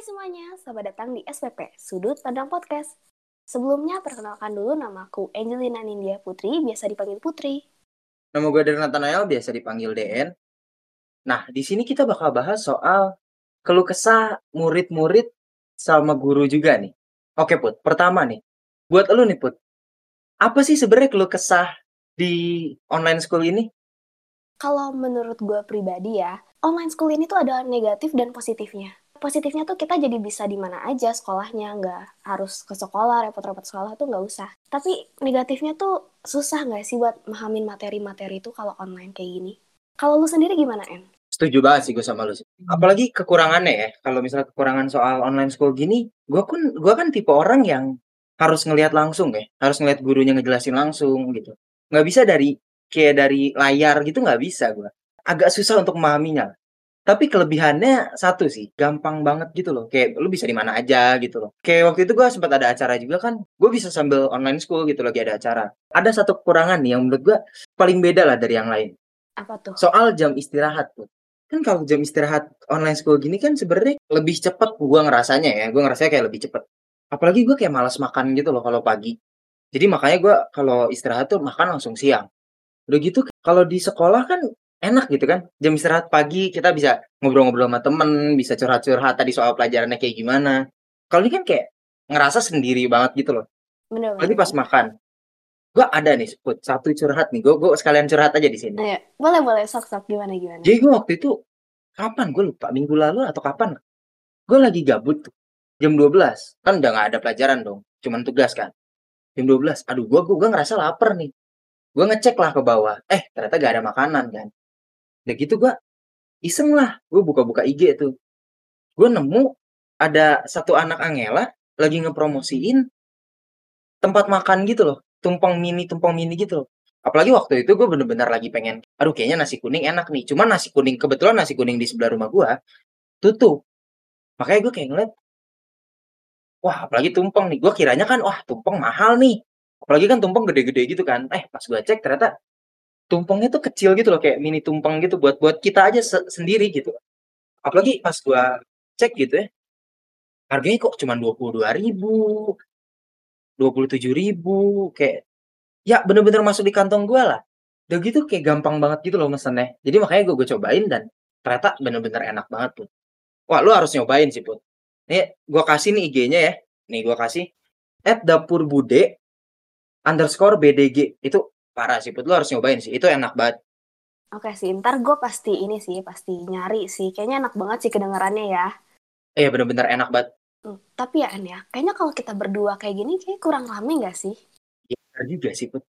Hai semuanya, selamat datang di SPP, Sudut Pandang Podcast. Sebelumnya, perkenalkan dulu namaku Angelina Nindya Putri, biasa dipanggil Putri. Nama gue dari Nathanael, biasa dipanggil DN. Nah, di sini kita bakal bahas soal keluh kesah murid-murid sama guru juga nih. Oke Put, pertama nih, buat lu nih Put, apa sih sebenarnya keluh kesah di online school ini? Kalau menurut gue pribadi ya, online school ini tuh ada negatif dan positifnya positifnya tuh kita jadi bisa di mana aja sekolahnya nggak harus ke sekolah repot-repot sekolah tuh nggak usah tapi negatifnya tuh susah nggak sih buat memahamin materi-materi itu kalau online kayak gini kalau lu sendiri gimana En? Setuju banget sih gue sama lu. Apalagi kekurangannya ya. Kalau misalnya kekurangan soal online school gini, gue kan gue kan tipe orang yang harus ngelihat langsung ya, harus ngelihat gurunya ngejelasin langsung gitu. Nggak bisa dari kayak dari layar gitu nggak bisa gue. Agak susah untuk memahaminya. Tapi kelebihannya satu sih, gampang banget gitu loh. Kayak lu bisa di mana aja gitu loh. Kayak waktu itu gue sempat ada acara juga kan, gue bisa sambil online school gitu lagi ada acara. Ada satu kekurangan nih yang menurut gue paling beda lah dari yang lain. Apa tuh? Soal jam istirahat tuh. Kan kalau jam istirahat online school gini kan sebenarnya lebih cepet gue ngerasanya ya. Gue ngerasanya kayak lebih cepet. Apalagi gue kayak malas makan gitu loh kalau pagi. Jadi makanya gue kalau istirahat tuh makan langsung siang. Udah gitu kalau di sekolah kan enak gitu kan. Jam istirahat pagi kita bisa ngobrol-ngobrol sama temen bisa curhat-curhat tadi soal pelajarannya kayak gimana. Kalau ini kan kayak ngerasa sendiri banget gitu loh. Bener, Lagi pas makan gue ada nih sebut satu curhat nih. Gue gue sekalian curhat aja di sini. Ayo, boleh boleh. Sok sok. Gimana gimana? Jadi gue waktu itu kapan? Gue lupa. Minggu lalu atau kapan? Gue lagi gabut tuh. Jam 12 kan udah gak ada pelajaran dong. Cuman tugas kan. Jam 12 aduh gue gue ngerasa lapar nih. Gue ngecek lah ke bawah. Eh ternyata gak ada makanan kan Udah gitu gue iseng lah, gue buka-buka IG tuh. Gue nemu ada satu anak Angela lagi ngepromosiin tempat makan gitu loh, tumpeng mini, tumpeng mini gitu loh. Apalagi waktu itu gue bener-bener lagi pengen, aduh kayaknya nasi kuning enak nih. Cuman nasi kuning, kebetulan nasi kuning di sebelah rumah gue tutup. Makanya gue kayak ngeliat, wah apalagi tumpeng nih. Gue kiranya kan, wah tumpeng mahal nih. Apalagi kan tumpeng gede-gede gitu kan. Eh pas gue cek ternyata tumpengnya tuh kecil gitu loh kayak mini tumpeng gitu buat buat kita aja se sendiri gitu. Apalagi pas gua cek gitu ya harganya kok cuma dua puluh dua ribu dua puluh tujuh ribu kayak ya bener-bener masuk di kantong gua lah. Udah gitu kayak gampang banget gitu loh mesennya. Jadi makanya gua, gua cobain dan ternyata bener-bener enak banget tuh wah lu harus nyobain sih put. Nih gua kasih nih IG-nya ya. Nih gua kasih at dapur bude underscore bdg itu parah sih Put lu harus nyobain sih itu enak banget Oke sih, ntar gue pasti ini sih, pasti nyari sih. Kayaknya enak banget sih kedengarannya ya. Iya bener-bener enak banget. Hmm, tapi ya An ya, kayaknya kalau kita berdua kayak gini kayak kurang rame gak sih? Iya juga sih Put.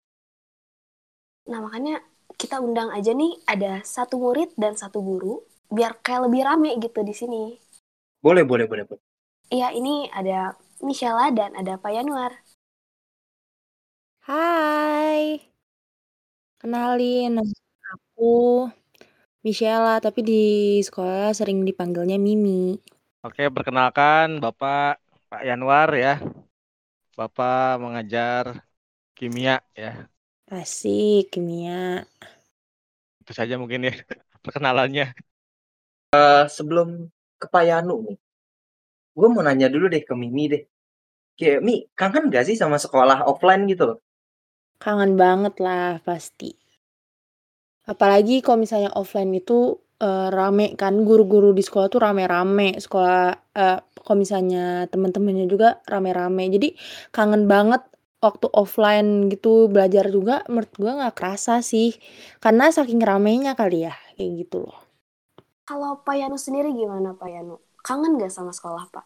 Nah makanya kita undang aja nih ada satu murid dan satu guru, biar kayak lebih rame gitu di sini. Boleh, boleh, boleh Put. Iya ini ada Michela dan ada Pak Yanuar. Hai. Kenalin, nama aku Michela, tapi di sekolah sering dipanggilnya Mimi. Oke, perkenalkan Bapak Pak Yanwar ya. Bapak mengajar kimia ya. Asik, kimia. Itu saja mungkin ya perkenalannya. Uh, sebelum ke Pak Yanu nih, gue mau nanya dulu deh ke Mimi deh. Kayak Mi, kangen gak sih sama sekolah offline gitu loh? Kangen banget lah pasti. Apalagi kalau misalnya offline itu uh, rame kan guru-guru di sekolah tuh rame-rame sekolah uh, kalau misalnya teman-temannya juga rame-rame jadi kangen banget waktu offline gitu belajar juga menurut gue nggak kerasa sih karena saking ramenya kali ya kayak gitu loh. Kalau Pak Yanu sendiri gimana Pak Yanu? Kangen gak sama sekolah Pak?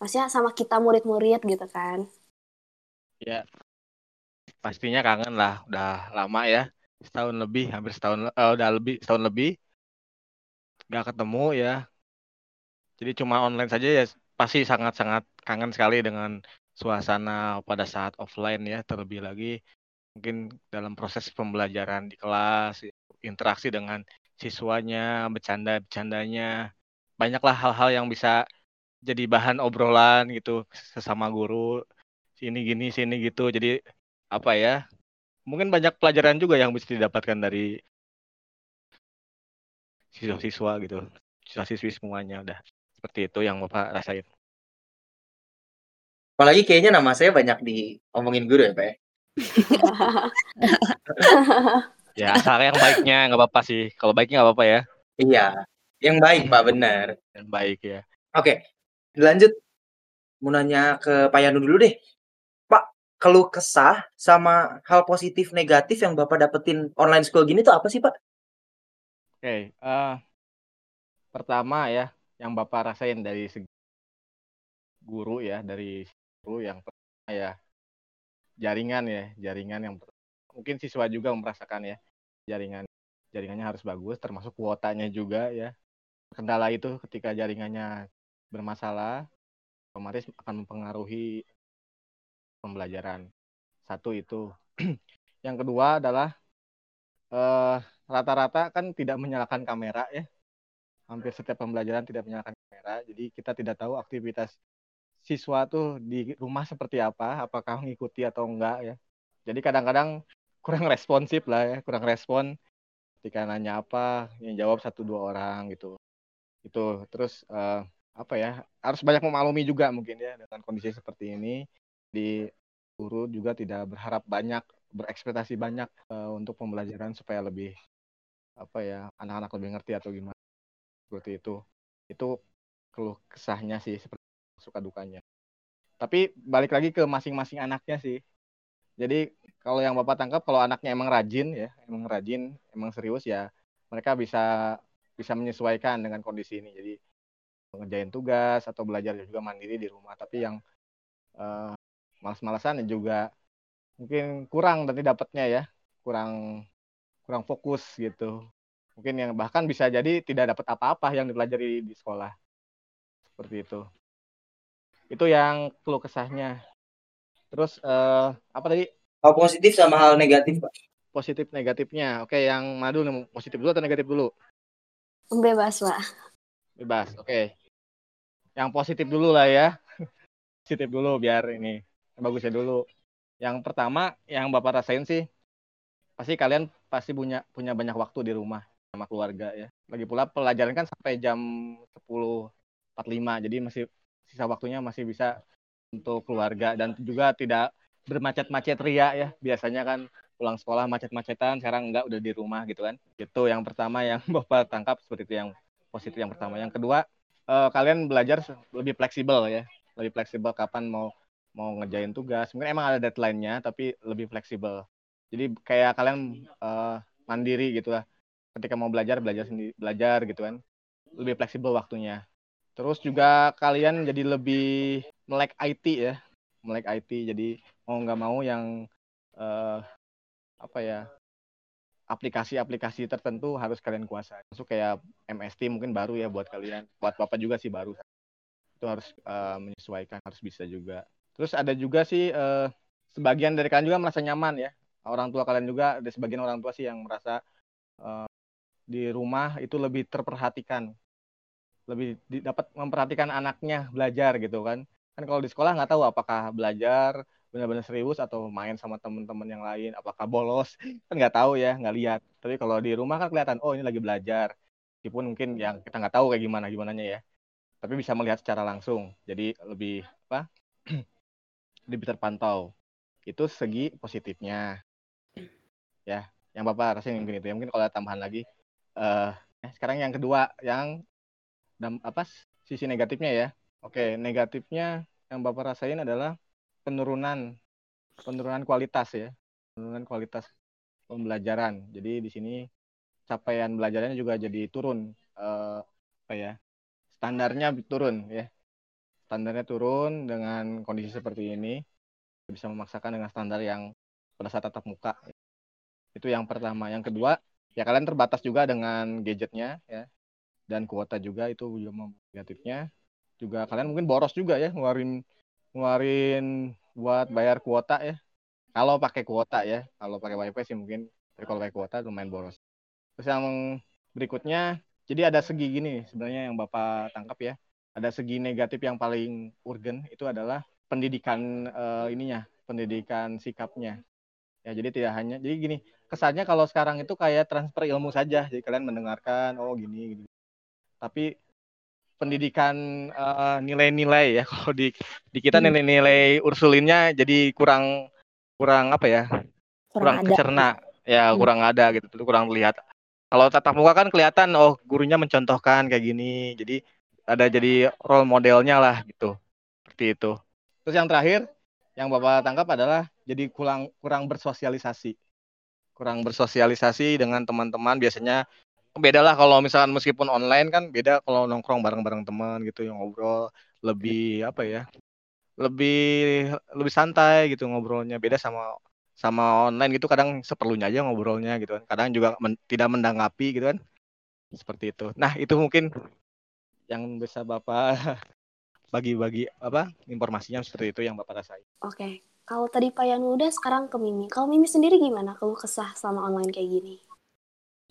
Maksudnya sama kita murid-murid gitu kan? Ya, pastinya kangen lah udah lama ya. Setahun lebih hampir setahun uh, udah lebih setahun lebih. Nggak ketemu ya. Jadi cuma online saja ya pasti sangat sangat kangen sekali dengan suasana pada saat offline ya terlebih lagi mungkin dalam proses pembelajaran di kelas interaksi dengan siswanya bercanda bercandanya banyaklah hal-hal yang bisa jadi bahan obrolan gitu sesama guru sini gini sini gitu. Jadi apa ya mungkin banyak pelajaran juga yang bisa didapatkan dari siswa-siswa gitu siswa-siswi semuanya udah Seperti itu yang Bapak rasain. Apalagi kayaknya nama saya banyak diomongin guru ya, Pak ya? Ya, asal yang baiknya nggak apa-apa sih. Kalau baiknya nggak apa-apa ya. Iya, yang baik Pak, benar. Yang baik ya. Oke, dilanjut. Mau nanya ke Pak Yanu dulu deh. Keluh kesah sama hal positif negatif yang Bapak dapetin online school gini tuh apa sih, Pak? Oke, eh, pertama ya, yang Bapak rasain dari segi guru ya, dari guru yang pertama ya, jaringan ya, jaringan yang mungkin siswa juga merasakan ya, jaringan jaringannya harus bagus, termasuk kuotanya juga ya. Kendala itu ketika jaringannya bermasalah, otomatis akan mempengaruhi pembelajaran. Satu itu. yang kedua adalah eh, rata-rata kan tidak menyalakan kamera ya. Hampir setiap pembelajaran tidak menyalakan kamera, jadi kita tidak tahu aktivitas siswa tuh di rumah seperti apa, apakah mengikuti atau enggak ya. Jadi kadang-kadang kurang responsif lah ya, kurang respon ketika nanya apa, yang jawab satu dua orang gitu. Itu terus eh, apa ya, harus banyak memaklumi juga mungkin ya dengan kondisi seperti ini di guru juga tidak berharap banyak berekspektasi banyak eh, untuk pembelajaran supaya lebih apa ya anak-anak lebih ngerti atau gimana. Seperti itu. Itu keluh kesahnya sih seperti suka dukanya. Tapi balik lagi ke masing-masing anaknya sih. Jadi kalau yang bapak tangkap kalau anaknya emang rajin ya emang rajin emang serius ya mereka bisa bisa menyesuaikan dengan kondisi ini. Jadi ngerjain tugas atau belajar juga mandiri di rumah. Tapi yang eh, malas-malasan juga mungkin kurang nanti dapatnya ya. Kurang kurang fokus gitu. Mungkin yang bahkan bisa jadi tidak dapat apa-apa yang dipelajari di sekolah. Seperti itu. Itu yang keluh kesahnya. Terus eh, apa tadi? Hal positif sama hal negatif, Pak. positif negatifnya. Oke yang madu positif dulu atau negatif dulu? Bebas, Pak. bebas oke. Yang positif dulu lah ya. Positif dulu biar ini bagusnya dulu. Yang pertama yang bapak rasain sih pasti kalian pasti punya punya banyak waktu di rumah sama keluarga ya. Lagi pula pelajaran kan sampai jam 10.45 jadi masih sisa waktunya masih bisa untuk keluarga dan juga tidak bermacet-macet ria ya. Biasanya kan pulang sekolah macet-macetan sekarang enggak udah di rumah gitu kan. Itu yang pertama yang bapak tangkap seperti itu yang positif yang pertama. Yang kedua eh, kalian belajar lebih fleksibel ya. Lebih fleksibel kapan mau mau ngerjain tugas. Mungkin emang ada deadline-nya tapi lebih fleksibel. Jadi kayak kalian eh, mandiri gitu lah. Ketika mau belajar belajar sendiri belajar gitu kan. Lebih fleksibel waktunya. Terus juga kalian jadi lebih melek IT ya. Melek IT jadi mau nggak mau yang eh, apa ya aplikasi-aplikasi tertentu harus kalian kuasai. Masuk kayak MST mungkin baru ya buat kalian, buat bapak juga sih baru. Itu harus eh, menyesuaikan, harus bisa juga. Terus ada juga sih eh, sebagian dari kalian juga merasa nyaman ya. Orang tua kalian juga ada sebagian orang tua sih yang merasa eh, di rumah itu lebih terperhatikan, lebih di- dapat memperhatikan anaknya belajar gitu kan. Kan kalau di sekolah nggak tahu apakah belajar benar-benar serius atau main sama teman-teman yang lain, apakah bolos kan nggak tahu ya, nggak lihat. Tapi kalau di rumah kan kelihatan, oh ini lagi belajar. Meskipun mungkin yang kita nggak tahu kayak gimana gimananya ya. Tapi bisa melihat secara langsung. Jadi lebih apa? Lebih terpantau. Itu segi positifnya. Ya, yang Bapak rasain mungkin itu ya. Mungkin kalau ada tambahan lagi eh sekarang yang kedua yang dam, apa sisi negatifnya ya. Oke, negatifnya yang Bapak rasain adalah penurunan penurunan kualitas ya. Penurunan kualitas pembelajaran. Jadi di sini capaian belajarnya juga jadi turun eh, apa ya? Standarnya turun ya. Standarnya turun dengan kondisi seperti ini bisa memaksakan dengan standar yang pada saat tatap muka. Itu yang pertama. Yang kedua, ya kalian terbatas juga dengan gadgetnya ya. Dan kuota juga itu juga negatifnya. Juga kalian mungkin boros juga ya ngeluarin ngeluarin buat bayar kuota ya. Kalau pakai kuota ya, kalau pakai wifi sih mungkin, tapi kalau pakai kuota lumayan boros. Terus yang berikutnya, jadi ada segi gini sebenarnya yang Bapak tangkap ya. Ada segi negatif yang paling urgen itu adalah pendidikan eh, ininya, pendidikan sikapnya. Ya, jadi tidak hanya, jadi gini, kesannya kalau sekarang itu kayak transfer ilmu saja. Jadi kalian mendengarkan, oh gini, gini. Tapi pendidikan uh, nilai-nilai ya kalau di di kita Hmm. nilai-nilai ursulinnya jadi kurang kurang apa ya kurang Kurang kecerna ya Hmm. kurang ada gitu kurang terlihat kalau tatap muka kan kelihatan oh gurunya mencontohkan kayak gini jadi ada jadi role modelnya lah gitu. Seperti itu. Terus yang terakhir yang bapak tangkap adalah jadi kurang kurang bersosialisasi. Kurang bersosialisasi dengan teman-teman biasanya beda lah kalau misalkan meskipun online kan beda kalau nongkrong bareng-bareng teman gitu yang ngobrol lebih apa ya lebih lebih santai gitu ngobrolnya. Beda sama sama online gitu kadang seperlunya aja ngobrolnya gitu kan. Kadang juga men, tidak mendanggapi gitu kan. Seperti itu. Nah itu mungkin yang bisa bapak bagi-bagi apa informasinya seperti itu yang bapak rasain Oke, kalau tadi Pak Yanu udah, sekarang ke Mimi. Kalau Mimi sendiri gimana kalau kesah sama online kayak gini?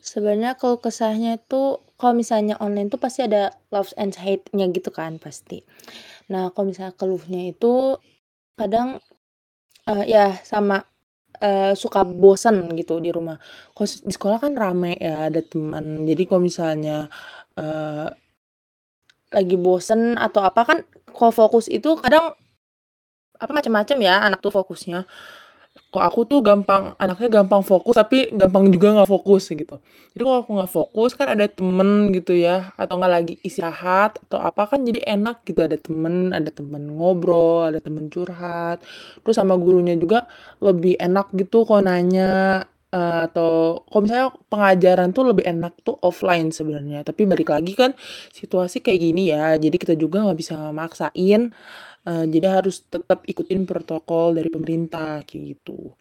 Sebenarnya kalau kesahnya itu kalau misalnya online tuh pasti ada loves and hate-nya gitu kan pasti. Nah, kalau misalnya keluhnya itu kadang uh, ya sama uh, suka bosan gitu di rumah. Kalau di sekolah kan rame ya ada teman. Jadi kalau misalnya uh, lagi bosen atau apa kan kalau fokus itu kadang apa macam-macam ya anak tuh fokusnya. Kok aku tuh gampang anaknya gampang fokus tapi gampang juga nggak fokus gitu. Jadi kalau aku nggak fokus kan ada temen gitu ya atau nggak lagi istirahat atau apa kan jadi enak gitu. Ada temen ada temen ngobrol ada temen curhat. Terus sama gurunya juga lebih enak gitu kok nanya uh, atau kalau misalnya pengajaran tuh lebih enak tuh offline sebenarnya tapi balik lagi kan situasi kayak gini ya jadi kita juga nggak bisa maksain Uh, jadi harus tetap ikutin protokol dari pemerintah kayak gitu.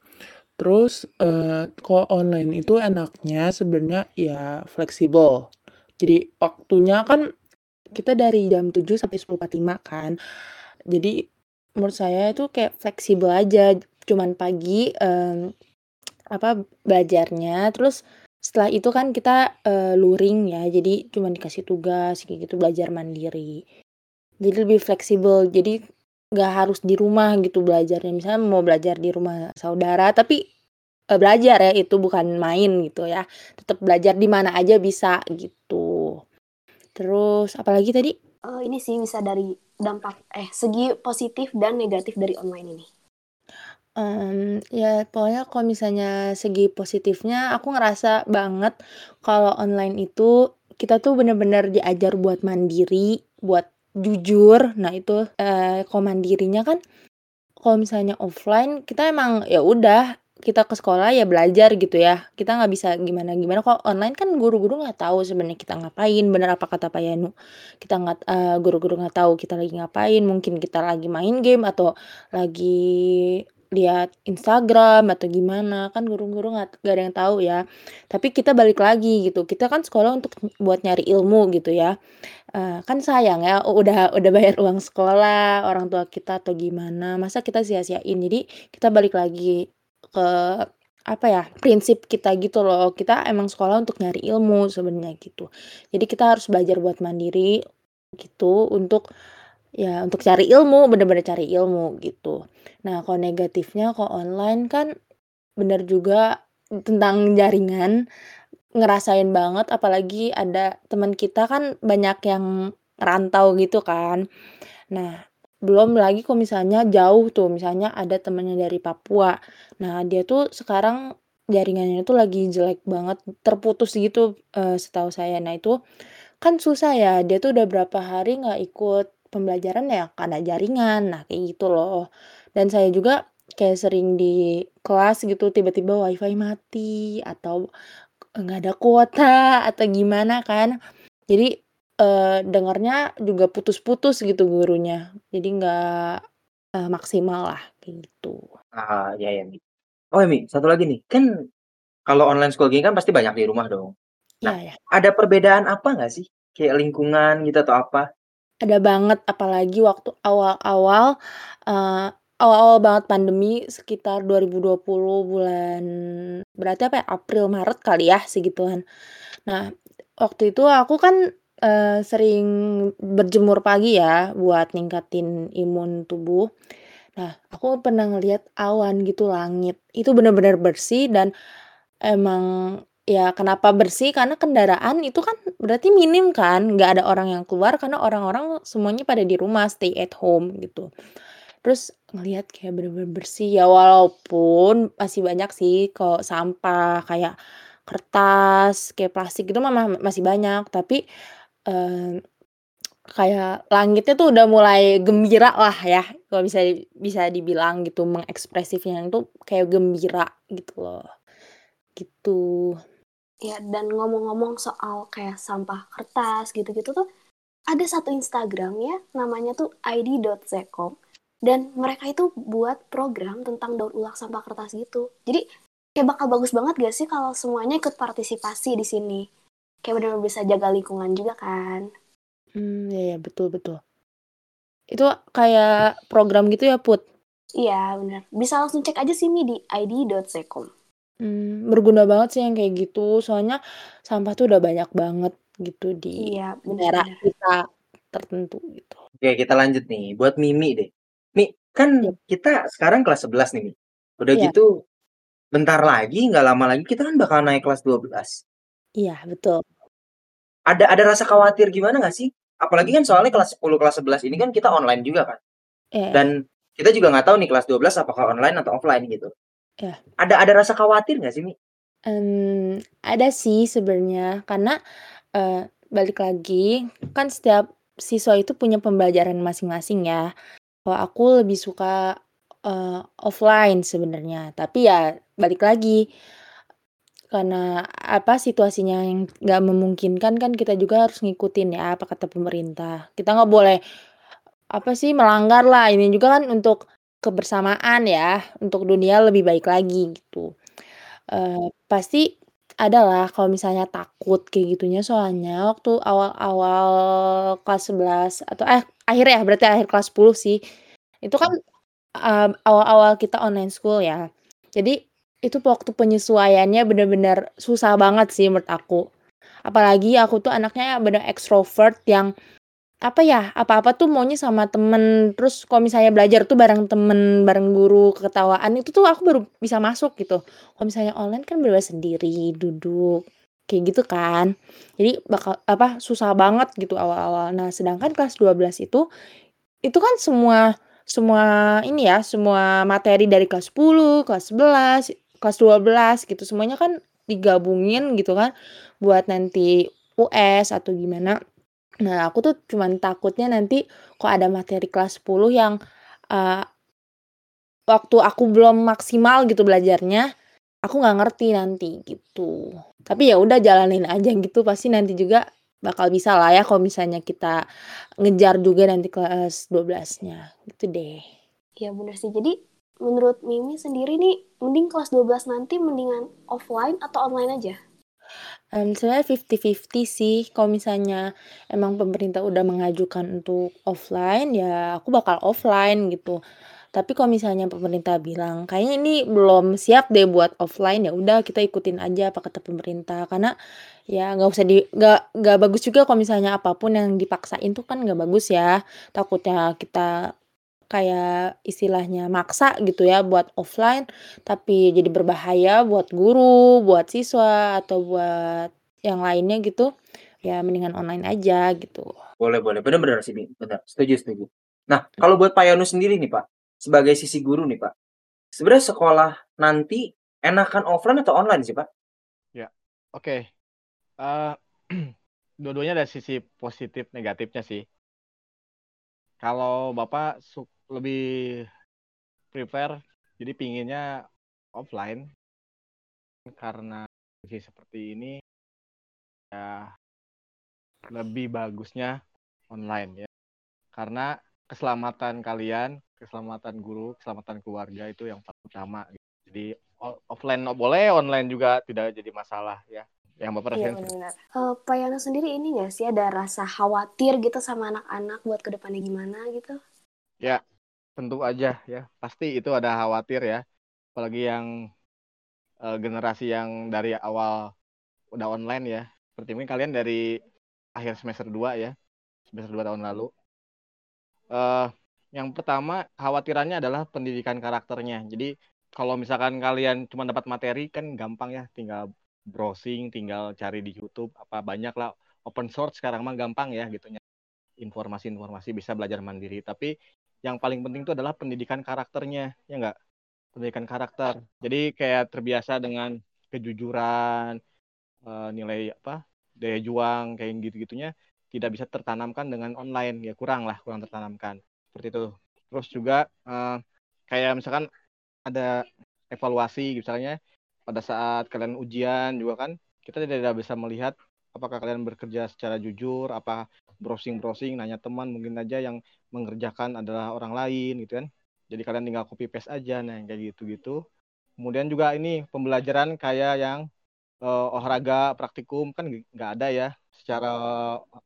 Terus uh, kalau online itu enaknya sebenarnya ya fleksibel. Jadi waktunya kan kita dari jam 7 sampai 10.45 kan. Jadi menurut saya itu kayak fleksibel aja. Cuman pagi um, apa belajarnya. Terus setelah itu kan kita uh, luring ya. Jadi cuma dikasih tugas kayak gitu belajar mandiri. Jadi lebih fleksibel. Jadi nggak harus di rumah gitu belajarnya. Misalnya mau belajar di rumah saudara tapi e, belajar ya. Itu bukan main gitu ya. Tetap belajar di mana aja bisa gitu. Terus apalagi tadi? Uh, ini sih bisa dari dampak eh segi positif dan negatif dari online ini Um, ya pokoknya kalau misalnya segi positifnya aku ngerasa banget kalau online itu kita tuh bener-bener diajar buat mandiri, buat jujur. Nah itu eh, komandirinya kan kalau misalnya offline kita emang ya udah kita ke sekolah ya belajar gitu ya. Kita nggak bisa gimana gimana. Kalau online kan guru-guru nggak tahu sebenarnya kita ngapain. Bener apa kata Pak Yanu? Kita nggak uh, guru-guru nggak tahu kita lagi ngapain. Mungkin kita lagi main game atau lagi lihat Instagram atau gimana kan guru-guru gak ada yang tahu ya. Tapi kita balik lagi gitu kita kan sekolah untuk buat nyari ilmu gitu ya. Uh, kan sayang ya udah udah bayar uang sekolah orang tua kita atau gimana masa kita sia-siain. Jadi kita balik lagi ke apa ya prinsip kita gitu loh. Kita emang sekolah untuk nyari ilmu sebenarnya gitu. Jadi kita harus belajar buat mandiri gitu untuk ya untuk cari ilmu bener-bener cari ilmu gitu. Nah kalau negatifnya kalau online kan bener juga tentang jaringan ngerasain banget apalagi ada teman kita kan banyak yang rantau gitu kan. Nah belum lagi kok misalnya jauh tuh misalnya ada temennya dari Papua. Nah dia tuh sekarang jaringannya tuh lagi jelek banget terputus gitu uh, setahu saya. Nah itu kan susah ya dia tuh udah berapa hari nggak ikut pembelajaran ya karena jaringan nah kayak gitu loh. Dan saya juga kayak sering di kelas gitu tiba-tiba wifi mati atau nggak ada kuota atau gimana kan. Jadi eh, dengarnya juga putus-putus gitu gurunya. Jadi nggak eh, maksimal lah kayak gitu. Ah ya ya Mi. oh ya Mi satu lagi nih. Kan kalau online school gini kan pasti banyak di rumah dong. Nah ya, ya. ada perbedaan apa nggak sih? Kayak lingkungan gitu atau apa ada banget apalagi waktu awal-awal uh, awal-awal banget pandemi sekitar 2020 bulan berarti apa ya April Maret kali ya segituan. Nah waktu itu aku kan uh, sering berjemur pagi ya buat ningkatin imun tubuh. Nah aku pernah ngeliat awan gitu langit itu benar-benar bersih dan emang ya kenapa bersih? Karena kendaraan itu kan berarti minim kan? Nggak ada orang yang keluar karena orang-orang semuanya pada di rumah stay at home gitu. Terus ngelihat kayak bener-bener bersih. Ya walaupun masih banyak sih kok sampah kayak kertas kayak plastik itu mah masih banyak. Tapi eh, kayak langitnya tuh udah mulai gembira lah ya kalau bisa bisa dibilang gitu. Mengekspresifnya itu kayak gembira gitu loh. Gitu Ya, dan ngomong-ngomong soal kayak sampah kertas gitu-gitu tuh, ada satu Instagram ya, namanya tuh id.zekom. Dan mereka itu buat program tentang daur ulang sampah kertas gitu. Jadi, kayak bakal bagus banget gak sih kalau semuanya ikut partisipasi di sini? Kayak benar-benar bisa jaga lingkungan juga kan? Hmm, ya, ya betul-betul. Itu kayak program gitu ya, Put? Iya, benar. Bisa langsung cek aja sih Mi di id.zekom. Hmm, berguna banget sih yang kayak gitu, soalnya sampah tuh udah banyak banget gitu di Iya, daerah kita tertentu gitu. Oke, kita lanjut nih buat Mimi deh. Mi, kan Iya. kita sekarang kelas 11 nih, Mi. Udah Iya. gitu bentar lagi, nggak lama lagi kita kan bakal naik kelas 12. Iya, betul. Ada ada rasa khawatir gimana nggak sih? Apalagi kan soalnya kelas 10, kelas 11 ini kan kita online juga kan. Iya. Dan kita juga nggak tahu nih kelas 12 apakah online atau offline gitu. Iya. Ada ada rasa khawatir nggak sih, Mi? Mmm, ada sih sebenarnya karena, eee, balik lagi kan setiap siswa itu punya pembelajaran masing-masing ya. Kalau aku lebih suka, eee, offline sebenarnya, tapi ya balik lagi karena apa, situasinya yang nggak memungkinkan kan kita juga harus ngikutin ya apa kata pemerintah. Kita nggak boleh, apa sih, melanggar lah, ini juga kan untuk kebersamaan ya, untuk dunia lebih baik lagi gitu. Eee, pasti ada lah kalau misalnya takut kayak gitunya, soalnya waktu awal-awal kelas 11 atau eh, akhir ya, berarti akhir kelas 10 sih. Itu kan, eee, awal-awal kita online school ya. Jadi itu waktu penyesuaiannya bener-bener susah banget sih menurut aku. Apalagi aku tuh anaknya bener ekstrovert yang, apa ya, apa-apa tuh maunya sama temen, terus kalau misalnya belajar tuh bareng temen, bareng guru, ketawaan, itu tuh aku baru bisa masuk gitu. Kalau misalnya online kan bener-bener sendiri, duduk, kayak gitu kan. Jadi bakal apa, susah banget gitu awal-awal. Nah, sedangkan kelas 12 itu, itu kan semua semua ini ya, semua materi dari kelas 10, kelas 11, kelas 12 gitu, semuanya kan digabungin gitu kan, buat nanti US atau gimana. Nah, aku tuh cuman takutnya nanti kok ada materi kelas 10 yang, eee waktu aku belum maksimal gitu belajarnya, aku nggak ngerti nanti gitu. Tapi ya udah jalanin aja gitu, pasti nanti juga bakal bisa lah ya kalau misalnya kita ngejar juga nanti kelas 12-nya, gitu deh. Iya bener sih. Jadi menurut Mimi sendiri nih, mending kelas 12 nanti mendingan offline atau online aja? Mmm, sebenarnya 50-50 sih, kalau misalnya emang pemerintah udah mengajukan untuk offline, ya aku bakal offline gitu. Tapi kalau misalnya pemerintah bilang, "Kayaknya ini belum siap deh buat offline," ya udah kita ikutin aja apa kata pemerintah. Karena ya nggak usah di nggak nggak bagus juga kalau misalnya apa pun yang dipaksain tuh kan nggak bagus ya. Takutnya kita kayak istilahnya maksa gitu ya buat offline, tapi jadi berbahaya buat guru, buat siswa, atau buat yang lainnya gitu, ya mendingan online aja gitu. Boleh boleh, bener sih, Mi, bener, setuju setuju. Nah, kalau buat Pak Yonus sendiri nih, Pak, sebagai sisi guru nih, Pak. Sebenarnya sekolah nanti enakan offline atau online sih, Pak? Ya, oke. Eee, dua-duanya ada sisi positif negatifnya sih. Kalau Bapak suk lebih prefer, jadi pinginnya offline. Karena kondisi seperti ini, ya lebih bagusnya online ya. Karena keselamatan kalian, keselamatan guru, keselamatan keluarga itu yang paling utama gitu. Jadi offline boleh, online juga tidak jadi masalah ya. Yang Bapak Iya rasain benar-benar. Uh, Pak Yonus sendiri ini nggak sih ada rasa khawatir gitu sama anak-anak buat ke depannya gimana gitu? Ya, tentu aja ya. Pasti itu ada khawatir ya. Apalagi yang uh, generasi yang dari awal udah online ya. Seperti ini kalian dari akhir semester 2 ya. Semester 2 tahun lalu. Uh, yang pertama khawatirannya adalah pendidikan karakternya. Jadi kalau misalkan kalian cuma dapat materi kan gampang ya tinggal browsing tinggal cari di YouTube apa banyak lah open source sekarang mah gampang ya gitu informasi-informasi bisa belajar mandiri tapi yang paling penting itu adalah pendidikan karakternya ya enggak pendidikan karakter. Jadi kayak terbiasa dengan kejujuran uh, nilai apa daya juang kayak gitu-gitunya tidak bisa tertanamkan dengan online. Ya kurang lah kurang tertanamkan. Seperti itu. Terus juga uh, kayak misalkan ada evaluasi misalnya pada saat kalian ujian juga kan kita tidak bisa melihat apakah kalian bekerja secara jujur? Apa browsing browsing nanya teman mungkin aja yang mengerjakan adalah orang lain gitu kan? Jadi kalian tinggal copy paste aja nah kayak gitu gitu kemudian juga ini pembelajaran kayak yang uh, olahraga praktikum kan nggak ada ya secara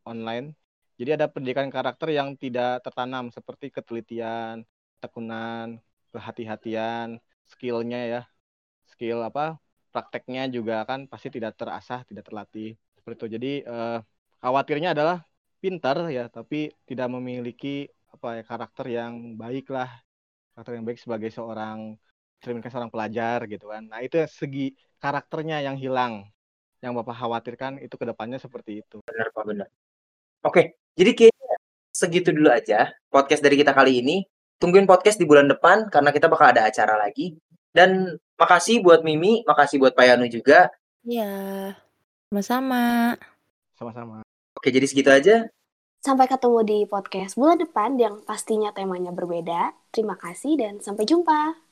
online. Jadi ada pendidikan karakter yang tidak tertanam seperti ketelitian tekunan kehati-hatian skillnya ya. Skill apa? Prakteknya juga kan pasti tidak terasah tidak terlatih seperti itu. Jadi uh, khawatirnya adalah pintar ya tapi tidak memiliki apa ya karakter yang baik lah karakter yang baik sebagai seorang cerminkan seorang pelajar gitu kan. Nah itu segi karakternya yang hilang. Yang bapak khawatirkan itu ke depannya seperti itu. Benar pak benar. Oke jadi kayaknya segitu dulu aja podcast dari kita kali ini. Tungguin podcast di bulan depan karena kita bakal ada acara lagi. Dan makasih buat Mimi makasih buat Pak Yanu juga. Iya sama-sama. Sama-sama. Oke, jadi segitu aja. Sampai ketemu di podcast bulan depan yang pastinya temanya berbeda. Terima kasih dan sampai jumpa.